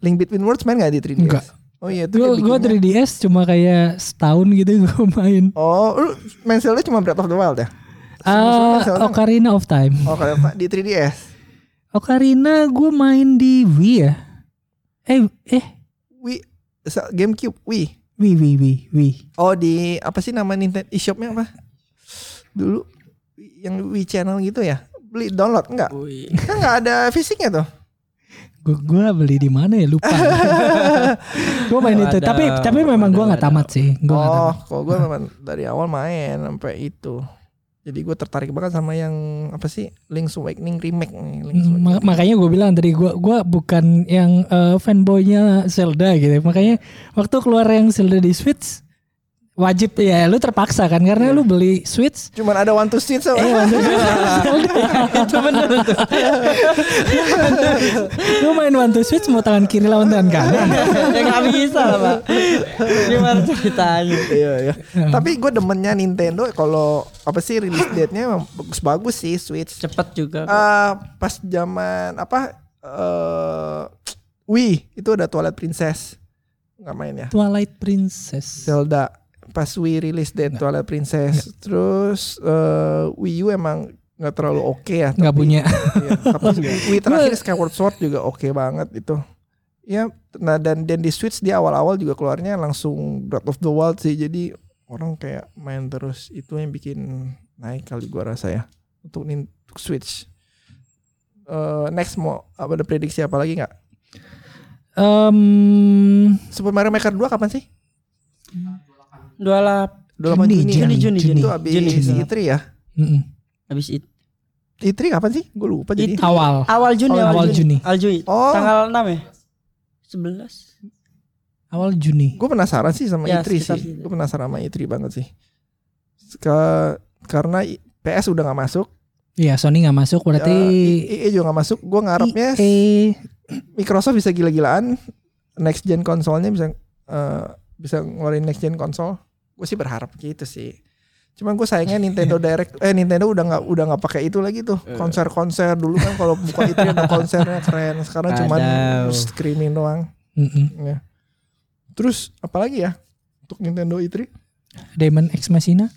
Link Between Worlds main gak di 3DS? Enggak. Oh iya itu Gue gue bikinnya- 3DS cuma kayak setahun gitu gue main. Oh, lu main Zelda cuma Breath of the Wild ya? Ah, nggak? Ocarina of Time. Oh, kayak di 3DS. Ocarina gue main di Wii ya. Eh eh GameCube, Wii. Wii Wii Wii Wii. Oh di apa sih nama Nintendo eShopnya apa? Dulu yang Wii Channel gitu ya? Beli download enggak? wih. Kan enggak ada fisiknya tuh. Gue gua beli di mana ya lupa. gue main itu. Tapi tapi memang gue nggak tamat sih. Gue nggak oh, kalau gue memang dari awal main sampai itu. Jadi gue tertarik banget sama yang apa sih Link's Awakening remake nih. Link's ma- Awakening. makanya gue bilang tadi gue gua bukan yang eh, fanboynya Zelda gitu. Makanya waktu keluar yang Zelda di Switch wajib ya lu terpaksa kan karena lu beli Switch Cuman ada one to switch sama. eh untuk Itu bener tuh. lu main one to switch mau tangan kiri lawan tangan kanan ya nggak bisa lah pak. Gimana ceritanya? Iya iya. Tapi gue demennya Nintendo kalau apa sih release date-nya emang bagus-bagus sih Switch. Cepet juga. kok. Eh pas zaman apa eh Wii itu ada Twilight Princess nggak main ya Twilight Princess Zelda pas Wii release date Twilight Princess terus eh Wii U emang nggak terlalu oke ya nggak tapi- punya. Iya, tapi Wii terakhir Skyward Sword juga oke banget itu. Ya nah dan dan di Switch dia awal-awal juga keluarnya langsung Breath of the Wild sih jadi orang kayak main terus. Itu yang bikin naik kali gua rasa ya untuk untuk Switch. Eh, next mau apa ada prediksi apa lagi nggak? Em, Super Mario Maker 2 kapan sih? Dua lap. 28 Juni, Juni? Juni, Juni, Juni. Itu habis Juni. E3 ya? mm-mm. Habis itu. E3 kapan sih? Gue lupa jadi. awal Awal Juni, Oh, awal, awal Juni. Juni. Awal Juni. Oh. Tanggal 6 ya? 11. awal Juni Gue penasaran sih sama Ya, E3 sekitar sih. situ. Gue penasaran sama E3 banget sih. Ke- karena PS udah nggak masuk, Iya Sony nggak masuk berarti ya, EA juga nggak masuk. Gue ngarepnya EA Microsoft bisa gila-gilaan next gen konsolnya bisa eh, bisa ngeluarin next gen konsol. Gue sih berharap gitu sih. Cuman gue sayangnya Nintendo Direct eh Nintendo udah nggak udah nggak pakai itu lagi tuh konser-konser dulu kan kalau buka itu ada konsernya keren sekarang cuman Kacau. screaming doang Mm-mm. ya. Terus apalagi ya untuk Nintendo E3? Demon X Machina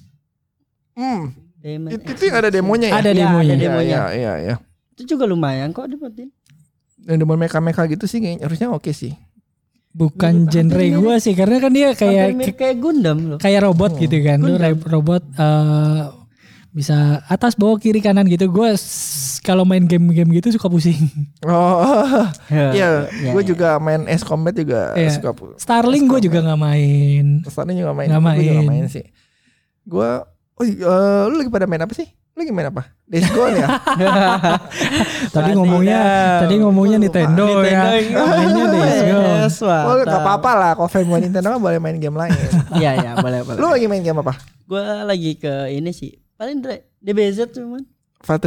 Hmm, Demon itu, X. itu yang ada demonya ya? ada demonya ada Iya, demonya. iya, iya, iya. Itu juga lumayan kok dapetin. Dan demo mecha-mecha gitu sih kayaknya harusnya oke sih. Bukan Mirip- genre gua sih karena kan dia kayak mirip kayak Gundam loh. kayak robot gitu kan lu Gundam. re- robot eh, bisa atas bawah kiri kanan gitu gue kalau main game-game gitu suka pusing Oh, iya, Ya, gue ya. juga main S Combat juga Iya. suka. pu- Starling gue juga nggak main Kesannya juga main. Nggak Gue juga main. main sih. Gue, oh, iya, lu lagi pada main apa sih? Lu lagi main apa? Days Gone ya? tadi ngomongnya tadi ngomongnya Nintendo, ya Days Gone Yes, Oh, gak apa-apa lah. Kalau fanboy Nintendo kan boleh main game lain. Iya, iya, boleh, boleh. lu lagi main game apa? Gue lagi ke ini sih. Paling Dre, DBZ cuman.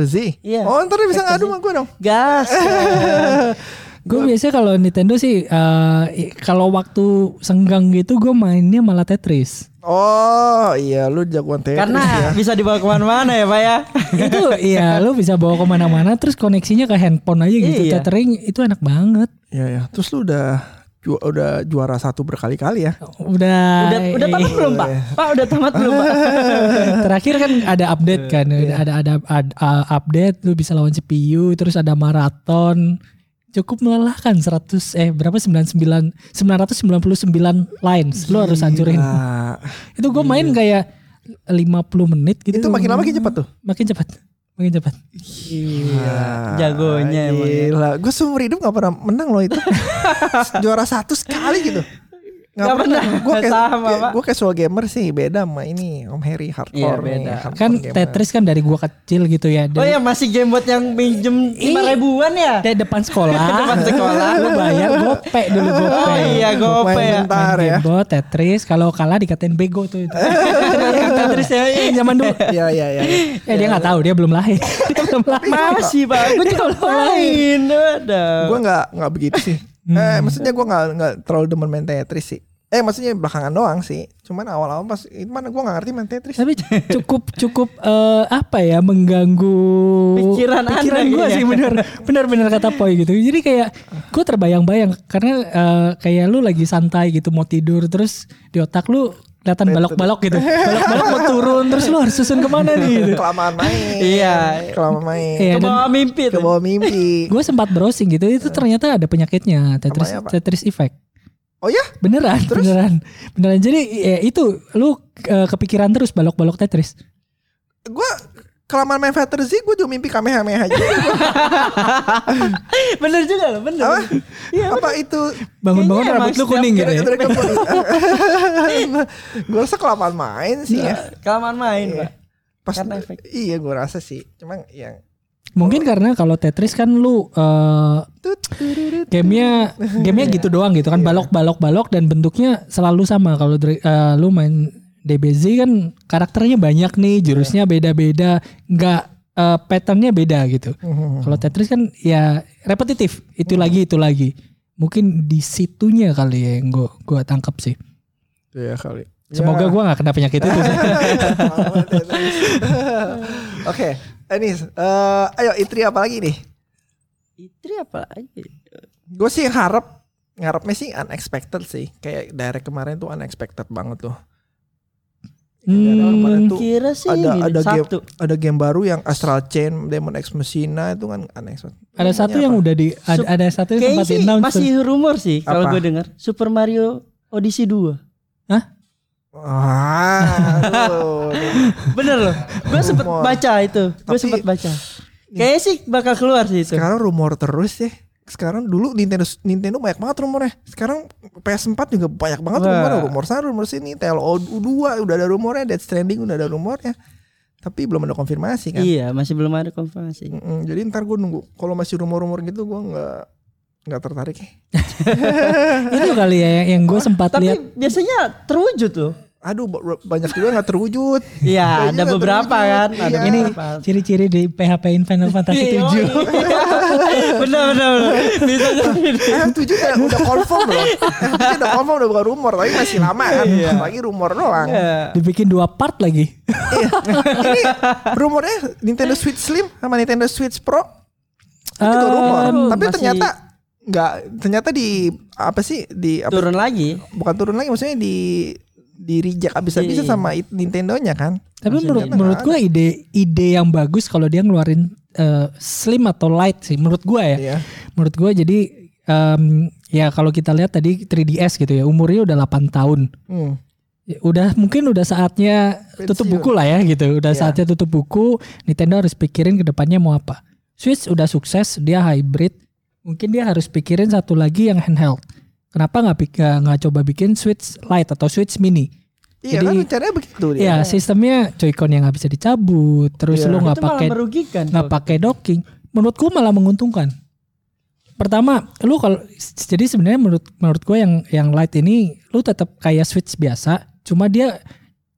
Z? Iya. Oh, ntar bisa ngadu sama gue dong. Gas. gue biasanya kalau Nintendo sih eh, i- kalau waktu senggang gitu gue mainnya malah Tetris Oh, iya, lu jagoan Tetris Karena ya. bisa dibawa ke mana-mana ya Pak ya. itu iya lu bisa bawa ke mana-mana terus koneksinya ke handphone aja gitu Iya. tethering itu enak banget Iya, ya. Terus lu udah ju- udah juara satu berkali-kali ya? udah Udah udah tamat belum Pak? Pak udah tamat belum Pak? terakhir kan ada update kan Iya. ada ada ad- uh, update lu bisa lawan CPU terus ada maraton cukup melelahkan 100 eh berapa 99 999 lines lu harus hancurin itu gue main kayak 50 menit gitu itu makin lama makin cepat tuh. makin cepat makin cepat Iya. Jagonya emang. ya. Gila, gue seumur hidup gak pernah menang loh itu. Juara satu sekali gitu. Nggak pernah. Gue kayak, Sama, Pak. gue casual gamer sih beda sama ini Om Harry hardcore Iya, nih. beda. hardcore kan gamer. Tetris kan dari gua kecil gitu ya Oh dari, ya masih game buat yang pinjem lima ribuan ya? dari depan sekolah Depan sekolah. lu bayar gope dulu gope Oh iya gope Main ya. bentar Main ya. Game Boy, Tetris kalau kalah dikatain bego tuh itu. Tetris ya yang zaman dulu. Iya iya iya. Eh dia nggak tahu dia belum lahir. dia belum lahir. Masih Pak. Gue juga Belum. Ada. Gue nggak nggak begitu sih. Hmm. Eh maksudnya gue nggak nggak terlalu demen main Tetris sih. Eh maksudnya belakangan doang sih. Cuman awal-awal pas itu mana gue nggak ngerti main Tetris. Tapi cukup cukup eh, apa ya mengganggu Pikiran Anda pikiran gue kayaknya. sih bener bener bener kata Poi gitu. Jadi kayak gue terbayang-bayang karena eh, kayak lu lagi santai gitu mau tidur terus di otak lu kelihatan balok-balok gitu. Balok-balok mau turun terus lu harus susun ke mana nih gitu. Kelamaan main. Iya. Kelamaan main. Iya, Ke bawah mimpi Ke tuh. bawah mimpi. gue sempat browsing gitu itu ternyata ada penyakitnya Tetris apa? Tetris Effect Oh ya? beneran beneran beneran jadi ya, itu lu eh, kepikiran terus balok-balok Tetris Gue kelamaan main Fighter Z gue juga mimpi Kamehameha juga. Bener juga loh, bener. Apa? Apa itu bangun-bangun rambut lu kuning gitu ya gue rasa kelamaan main sih ya. Kelamaan main Pak. Pas Karena efek. iya gue rasa sih. Cuma yang Mungkin karena kalau Tetris kan lu eh, gamenya gamenya gitu doang gitu kan balok balok balok dan bentuknya selalu sama kalau eh, lu main DBZ kan karakternya banyak nih jurusnya beda-beda nggak eh, patternnya beda gitu kalau Tetris kan ya repetitif itu lagi itu lagi mungkin di situnya kali ya yang gua gua tangkap sih Iya kali. semoga Ya. gua nggak kena penyakit itu sih. Oke, Anis, eh ayo Itri apa lagi nih? Itri apa lagi? Gue sih harap ngarepnya sih unexpected sih. Kayak direct kemarin tuh unexpected banget tuh. Hmm, tuh Kira sih ada ini ada game satu. ada game baru yang Astral Chain, Demon X Machina itu kan unexpected. ada satu yang apa? udah di ada, satu yang sempat sih masih rumor sih kalau gue dengar Super Mario Odyssey 2. Wah, aduh, Bener loh. Gue sempet baca itu. Gue sempet baca. Kayaknya sih bakal keluar sih itu. sekarang rumor terus ya. Sekarang dulu Nintendo Nintendo banyak banget rumornya. Sekarang PS4 juga banyak banget Wah. rumor. Rumor sana, rumor sini. TLO 2 udah ada rumornya, Death Stranding udah ada rumornya. Tapi belum ada konfirmasi kan. Iya, masih belum ada konfirmasi. Mm-mm, jadi ntar gue nunggu. Kalau masih rumor-rumor gitu gue nggak nggak tertarik ya. itu kali ya yang, yang gue sempat Tapi lihat biasanya terwujud loh. Aduh ba- banyak juga nggak terwujud. Iya, ada beberapa terwujud. kan. Ada Iya. ini ciri-ciri di PHP in Final Fantasy Iya, 7 oh iya. bener bener bener. Bisa jadi. Tujuh udah, udah confirm loh. Tujuh udah confirm udah bukan rumor, tapi masih lama kan. Lagi rumor doang. Iya. dibikin dua part lagi Ini rumornya Nintendo Switch Slim sama Nintendo Switch Pro itu juga Um, rumor. Tapi masih- ternyata nggak ternyata di apa sih di apa, Turun lagi. bukan turun lagi maksudnya di di reject abis-abisan Iya. sama it- Nintendo-nya kan. tapi Masih menurut menurut gue ide ide yang bagus kalau dia ngeluarin eh, slim atau light sih menurut gue ya Iya. menurut gue jadi em, ya kalau kita lihat tadi 3DS gitu ya umurnya udah 8 tahun Hmm. Ya, udah mungkin udah saatnya tutup buku lah ya gitu udah Iya. saatnya tutup buku Nintendo harus pikirin ke depannya mau apa Switch udah sukses dia hybrid mungkin dia harus pikirin satu lagi yang handheld kenapa nggak nggak coba bikin Switch Lite atau Switch Mini Iya Jadi- kan rencananya begitu dia. ya sistemnya Joy-Con yang nggak bisa dicabut terus Iya. lu nggak pakai merugikan. nggak pakai docking menurutku malah menguntungkan pertama lu kalau jadi sebenarnya menurut menurut gue yang yang light ini lu tetap kayak switch biasa cuma dia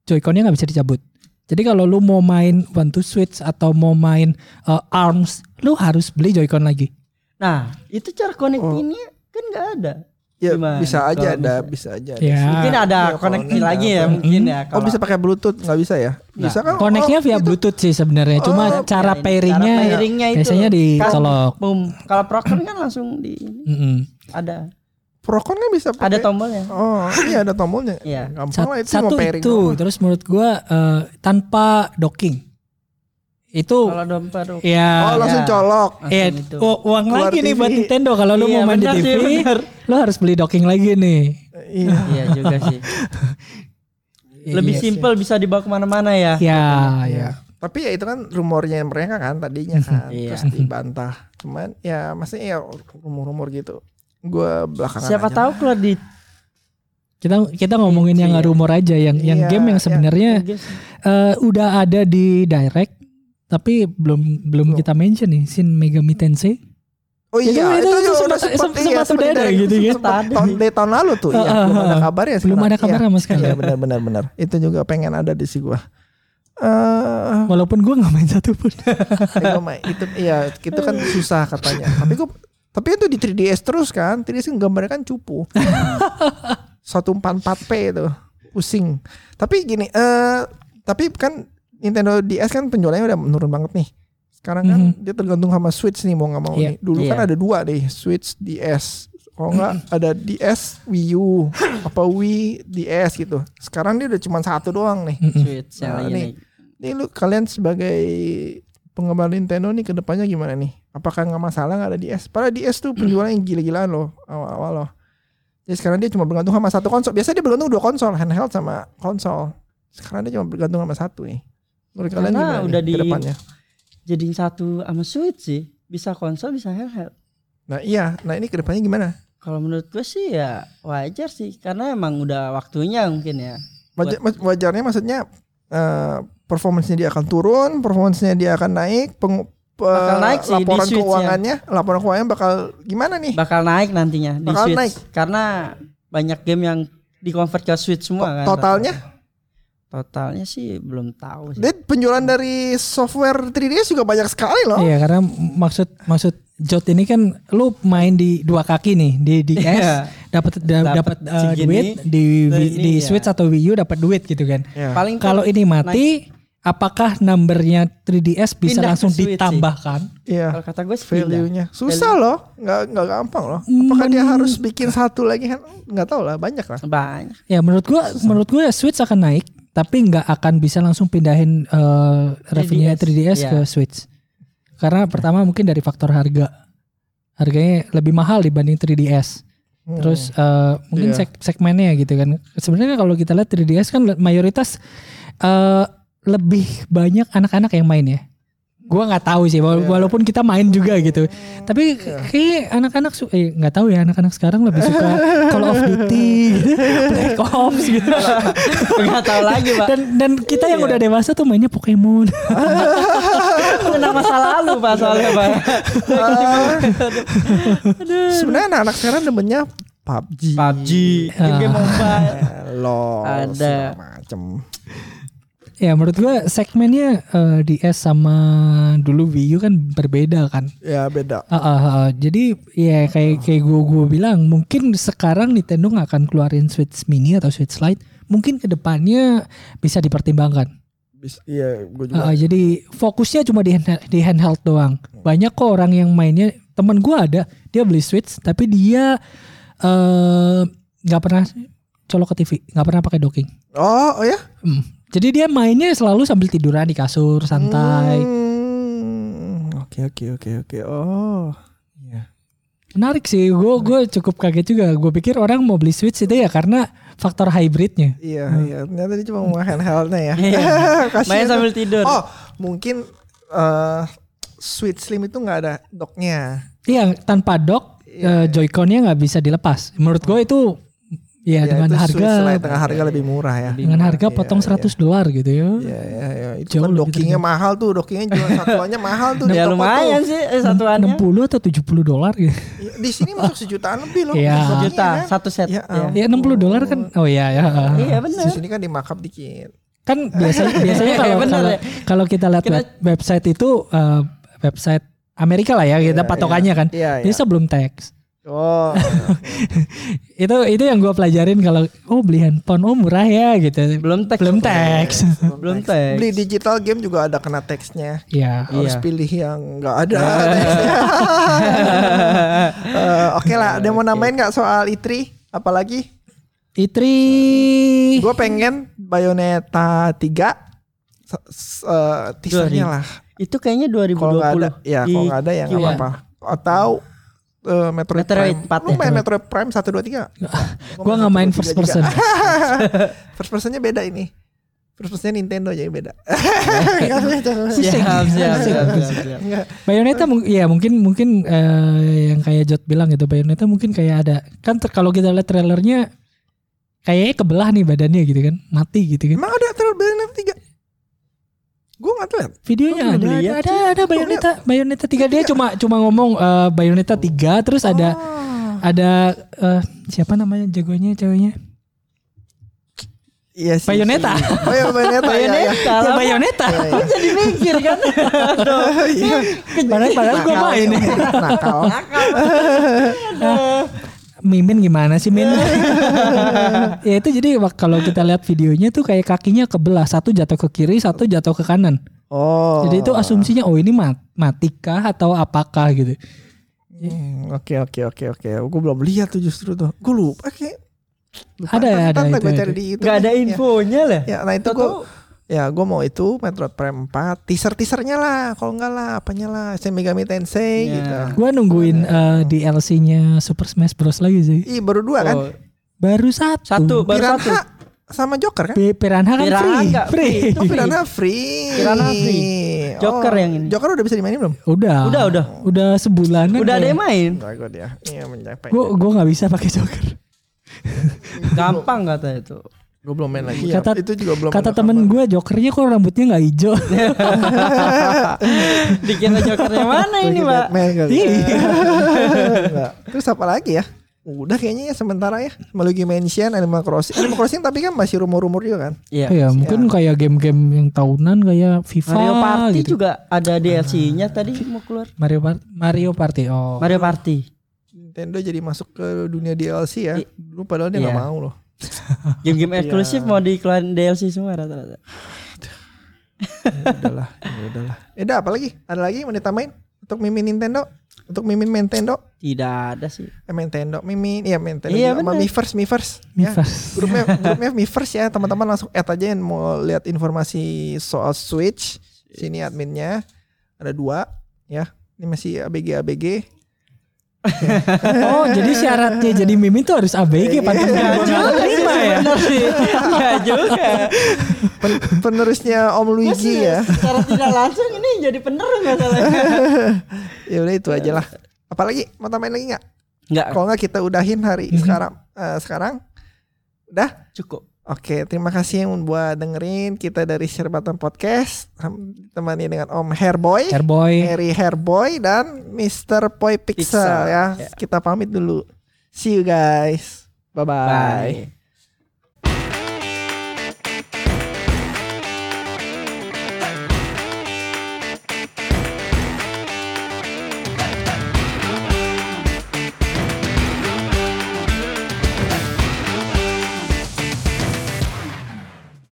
joyconnya nggak bisa dicabut jadi kalau lu mau main one to switch atau mau main uh, arms lu harus beli joycon lagi Nah, itu cara connect Oh. ini kan nggak ada. Ya Gimana bisa aja kalau ada, bisa? bisa aja. ada. ya Mungkin ada Iya, koneksi kalau lagi ya mungkin ya. Oh bisa pakai Bluetooth nggak bisa ya? Bisa kan? koneknya Oh, via itu- bluetooth sih sebenarnya cuma Oh, cara Ya, pairingnya cara pairingnya itu. biasanya dicolok Boom. Kalau Procon kan langsung di ada Procon kan bisa pakai. ada tombolnya. Oh iya ada tombolnya. Iya. Gampang Sat- lah itu satu mau pairing itu doang. terus menurut gua eh, tanpa docking itu Kalau dompet ya Oh langsung Ya. colok. ya u- uang Keluar lagi nih TV. buat Nintendo kalau lu Iya, mau main di benar sih, TV benar. lu harus beli docking lagi nih Iya. Iya juga sih. Lebih Iya sih. simpel bisa dibawa ke mana-mana ya. ya ya Iya. Tapi ya itu kan rumornya mereka kan tadinya kan Iya. terus dibantah. Cuman ya maksudnya ya rumor-rumor gitu. Gue belakangan Siapa aja. tahu kalau di kita kita ngomongin yang Iya. rumor aja yang yang Iya, game yang iya. sebenarnya eh, udah ada di direct tapi belum belum Belum. kita mention nih Shin Megami Tensei Oh Itu- iya, itu- itu, itu juga sempat- sempat, sempat- iya, sempat udah ada gitu kan. sempat tahun dari tahun lalu tuh, iya, belum ada ah. kabarnya. belum ada kabar sama sekali Iya, benar benar benar. Itu juga pengen ada di si gua. Eh, walaupun gua nggak main satu pun eh, itu iya, itu kan susah katanya. Tapi gua tapi itu di 3DS terus kan. 3DS kan gambarnya kan cupu. 144p itu. Pusing. Tapi gini, eh tapi kan Nintendo DS kan penjualannya udah menurun banget nih. Sekarang kan Mhm. dia tergantung sama Switch nih mau nggak mau Iya. nih. Dulu kan Iya. ada dua nih, Switch DS. Kalau nggak ada DS Wii U apa Wii DS gitu. Sekarang dia udah cuma satu doang nih. Switch yang Nah, nih. Ini lu kalian sebagai penggemar Nintendo nih ke depannya gimana nih? Apakah nggak masalah nggak ada DS? Padahal DS tuh penjualannya gila-gilaan loh awal-awal loh. Jadi sekarang dia cuma bergantung sama satu konsol. Biasanya dia bergantung dua konsol, handheld sama konsol. Sekarang dia cuma bergantung sama satu nih. Menurut kalian Karena gimana udah nih di- ke depannya? Jadi satu sama Switch sih. Bisa konsol bisa handheld. Nah iya, nah ini ke depannya gimana? Kalau menurut gue sih ya wajar sih karena emang udah waktunya mungkin ya. Wajar, mas- wajarnya maksudnya eh, performance-nya dia akan turun, performance-nya dia akan naik, peng, pe- Bakal naik sih di laporan Switch ya. keuangannya, laporan keuangannya bakal gimana nih? bakal naik nantinya di Bakal Switch naik. karena banyak game yang dikonvert ke Switch semua kan. Totalnya? Totalnya sih belum tahu sih. Dan penjualan dari software 3DS juga banyak sekali loh. Iya karena maksud maksud Jot ini kan lu main di dua kaki nih di di S Iya. dapat da- Dapat dapat uh, segini, duit di ini di ya. Switch atau Wii U dapat duit gitu kan. Ya. Paling Kalau ini mati apakah numbernya 3DS bisa Pindah langsung ditambahkan? Iya. kalau kata gue. Value-nya susah loh, nggak nggak gampang loh. Apakah dia harus bikin satu lagi kan? Nggak tahu lah, banyak lah. banyak. Ya menurut gua menurut gua Switch akan naik tapi nggak akan bisa langsung pindahin uh, revenue 3DS Iya. ke Switch. Karena pertama mungkin dari faktor harga. Harganya lebih mahal dibanding 3DS. Hmm. Terus uh, mungkin Iya. seg- segmennya gitu kan. Sebenarnya kalau kita lihat 3DS kan mayoritas uh, lebih banyak anak-anak yang main ya. Gua nggak tahu sih wala- Iya. walaupun kita main juga gitu. Tapi kayak anak-anak su- eh nggak tahu ya anak-anak sekarang lebih suka Call of Duty, gitu, Black Ops gitu. Enggak tahu lagi, Pak. Dan dan kita yang udah dewasa tuh mainnya Pokemon. Kenang masa lalu, Pak, soalnya, Pak. Sebenarnya anak-anak sekarang demennya PUBG, PUBG, game mobile. LOL, Ada. macem. Ya menurut gua segmennya eh, DS sama dulu Wii U kan berbeda kan. Ya beda. Ah, ah, ah. jadi ya kayak kayak gue gue bilang mungkin sekarang Nintendo nggak akan keluarin Switch Mini atau Switch Lite mungkin ke depannya bisa dipertimbangkan Bis- Iya, gue juga. Ah, jadi fokusnya cuma di hand- di handheld doang banyak kok orang yang mainnya temen gue ada dia beli Switch tapi dia eh, nggak pernah colok ke TV nggak pernah pakai docking Oh, oh ya? Hmm. Jadi dia mainnya selalu sambil tiduran di kasur santai Hmm, Oke, oke, oke, oke. Oh. Iya. Menarik sih, gue gue cukup kaget juga. Gue pikir orang mau beli Switch itu ya karena faktor hybridnya. Iya, iya. Ternyata dia cuma mau handheldnya ya. Iya. Main sambil tidur. Oh, mungkin eh Switch Slim itu nggak ada docknya. Iya, tanpa dock Iya. eh, Joy-Con-nya nggak bisa dilepas. Menurut gue itu ya, Ya, dengan itu harga Lite dengan harga lebih murah ya. dengan harga Iya, potong iya. 100 dolar gitu ya. Iya, iya, iya. Itu Jauh kan dockingnya mahal tuh, dockingnya jual satuannya mahal tuh. di ya lumayan tuh. sih eh, satuannya. 60 atau 70 dolar gitu. Iya, Di sini masuk sejutaan lebih loh. Iya. dockingnya Juta kan. satu set. Ya, Ya. Ya 60 dolar kan. Oh iya ya. Iya Di benar. sini kan di markup dikit. Kan biasanya biasanya kalau kalau ya. kalau kita lihat Kita- web- website itu eh, website Amerika lah ya kita Iya, patokannya kan. Iya, iya. sebelum tax. Oh, itu itu yang gue pelajarin kalau oh beli handphone oh murah ya gitu Belum teks. belum tax Belum teks. beli digital game juga ada kena teksnya. ya Harus Iya. pilih yang nggak ada teksnya. Eh, Oke lah, ada yang mau nambahin nggak soal E3? Apalagi? Itri Gue pengen Bayonetta 3 se- se- eh, teasernya lah. Itu kayaknya 2020. Kalau nggak ada, ya kalau nggak ada ya nggak Q1. apa-apa. Atau eh, Metroid, Metroid Prime. 4 Lu ya? main Metroid Prime 1 2 3. gue nggak main first person first personnya beda ini. First personnya Nintendo jadi beda. Siap, siap, siap, siap, siap. Bayonetta ya mungkin mungkin eh, yang kayak Jot bilang gitu Bayonetta mungkin kayak ada kan ter- kalau kita lihat trailernya kayaknya kebelah nih badannya gitu kan mati gitu kan Emang ada trailer Bayonetta 3? Gue nggak lihat. videonya Gua ada ada ada, ada Bayonetta Bayonetta 3 dia cuma cuma ngomong eh, Bayonetta 3 terus ada Oh. ada eh, siapa namanya jagonya ceweknya Iya sih. Bayonetta. Oh ya Bayonetta. ya, ya. Bayonetta ya lah. Bayonetta Iya, iya. Jadi mikir kan. Iya. padahal padahal gue Nakal, main Nakal. Mimin gimana sih Min? ya itu jadi kalau kita lihat videonya tuh kayak kakinya kebelah satu jatuh ke kiri satu jatuh ke kanan. Oh. Jadi itu asumsinya oh ini mat matikah atau apakah gitu. Hmm, Oke oke oke oke. Gue belum lihat tuh justru tuh. Gue lupa kayak. Lupa. Ada, Ntar- ada, itu, gue itu. cari di itu. Gak ada infonya lah. Ya, ya nah itu gue. Ya gue mau itu Metroid Prime 4 Teaser teasernya lah Kalau enggak lah apanya lah Shin Megami Tensei Ya. gitu Gua nungguin eh, DLC-nya Super Smash Bros lagi sih. Ih baru dua kan Oh, Baru satu. Satu, baru satu. Piranha sama Joker kan Pi- Piranha kan Piranha free. nggak free. free. Free. Piranha free Piranha free. Joker yang ini. Joker udah bisa dimainin belum? Udah. Udah, udah. Udah sebulanan. Udah ada yang main. Enggak gue Iya mencapai Gue gue nggak bisa pakai Joker. Gampang kata itu. Gue belum main lagi. ya. Kata- itu juga belum. Kata temen gue jokernya kok rambutnya nggak hijau. Dikira jokernya mana ini, Pak? Kali. Iya. Terus apa lagi ya? Udah kayaknya ya sementara ya. Melugi Mansion, Animal Crossing. Animal Crossing tapi kan masih rumor-rumor juga kan. Iya. ya mungkin kayak game-game yang tahunan kayak FIFA Mario Party gitu. juga ada DLC-nya tadi mau keluar. Mario Par- Mario Party. Oh. Mario Party. Nintendo jadi masuk ke dunia DLC ya. Dulu padahal dia nggak iya. mau loh. Game-game eksklusif mau dikeluarin DLC semua rata-rata. Ya udahlah, ya udahlah. Eh, apa lagi? Ada lagi mau ditambahin untuk mimin Nintendo? Untuk mimin Nintendo? Tidak ada sih. Eh, Nintendo, mimin, iya Nintendo. Iya. Sama bener. Miiverse, Miiverse. Ya. Miiverse. Grupnya, grupnya Miiverse ya, teman-teman langsung add aja yang mau lihat informasi soal Switch. Sini adminnya ada dua, ya. Ini masih ABG ABG. Oh, jadi syaratnya jadi mimin tuh harus ABG pantas Iya, gua nggak terima ya. Benar sih. Enggak juga. Pen- penerusnya Om Luigi ya. Secara tidak langsung ini jadi penerus masalahnya. Ya udah itu aja lah. Apalagi mau tambahin lagi nggak? Enggak, Kalau nggak kita udahin hari sekarang. Eh, sekarang, udah. cukup. Oke, terima kasih yang buat dengerin kita dari Share Button Podcast. Temani dengan Om Hairboy, Airboy. Harry Hairboy dan Mr. Poi Pixel, Pixel, ya. ya. Kita pamit dulu. See you guys. Bye-bye. Bye.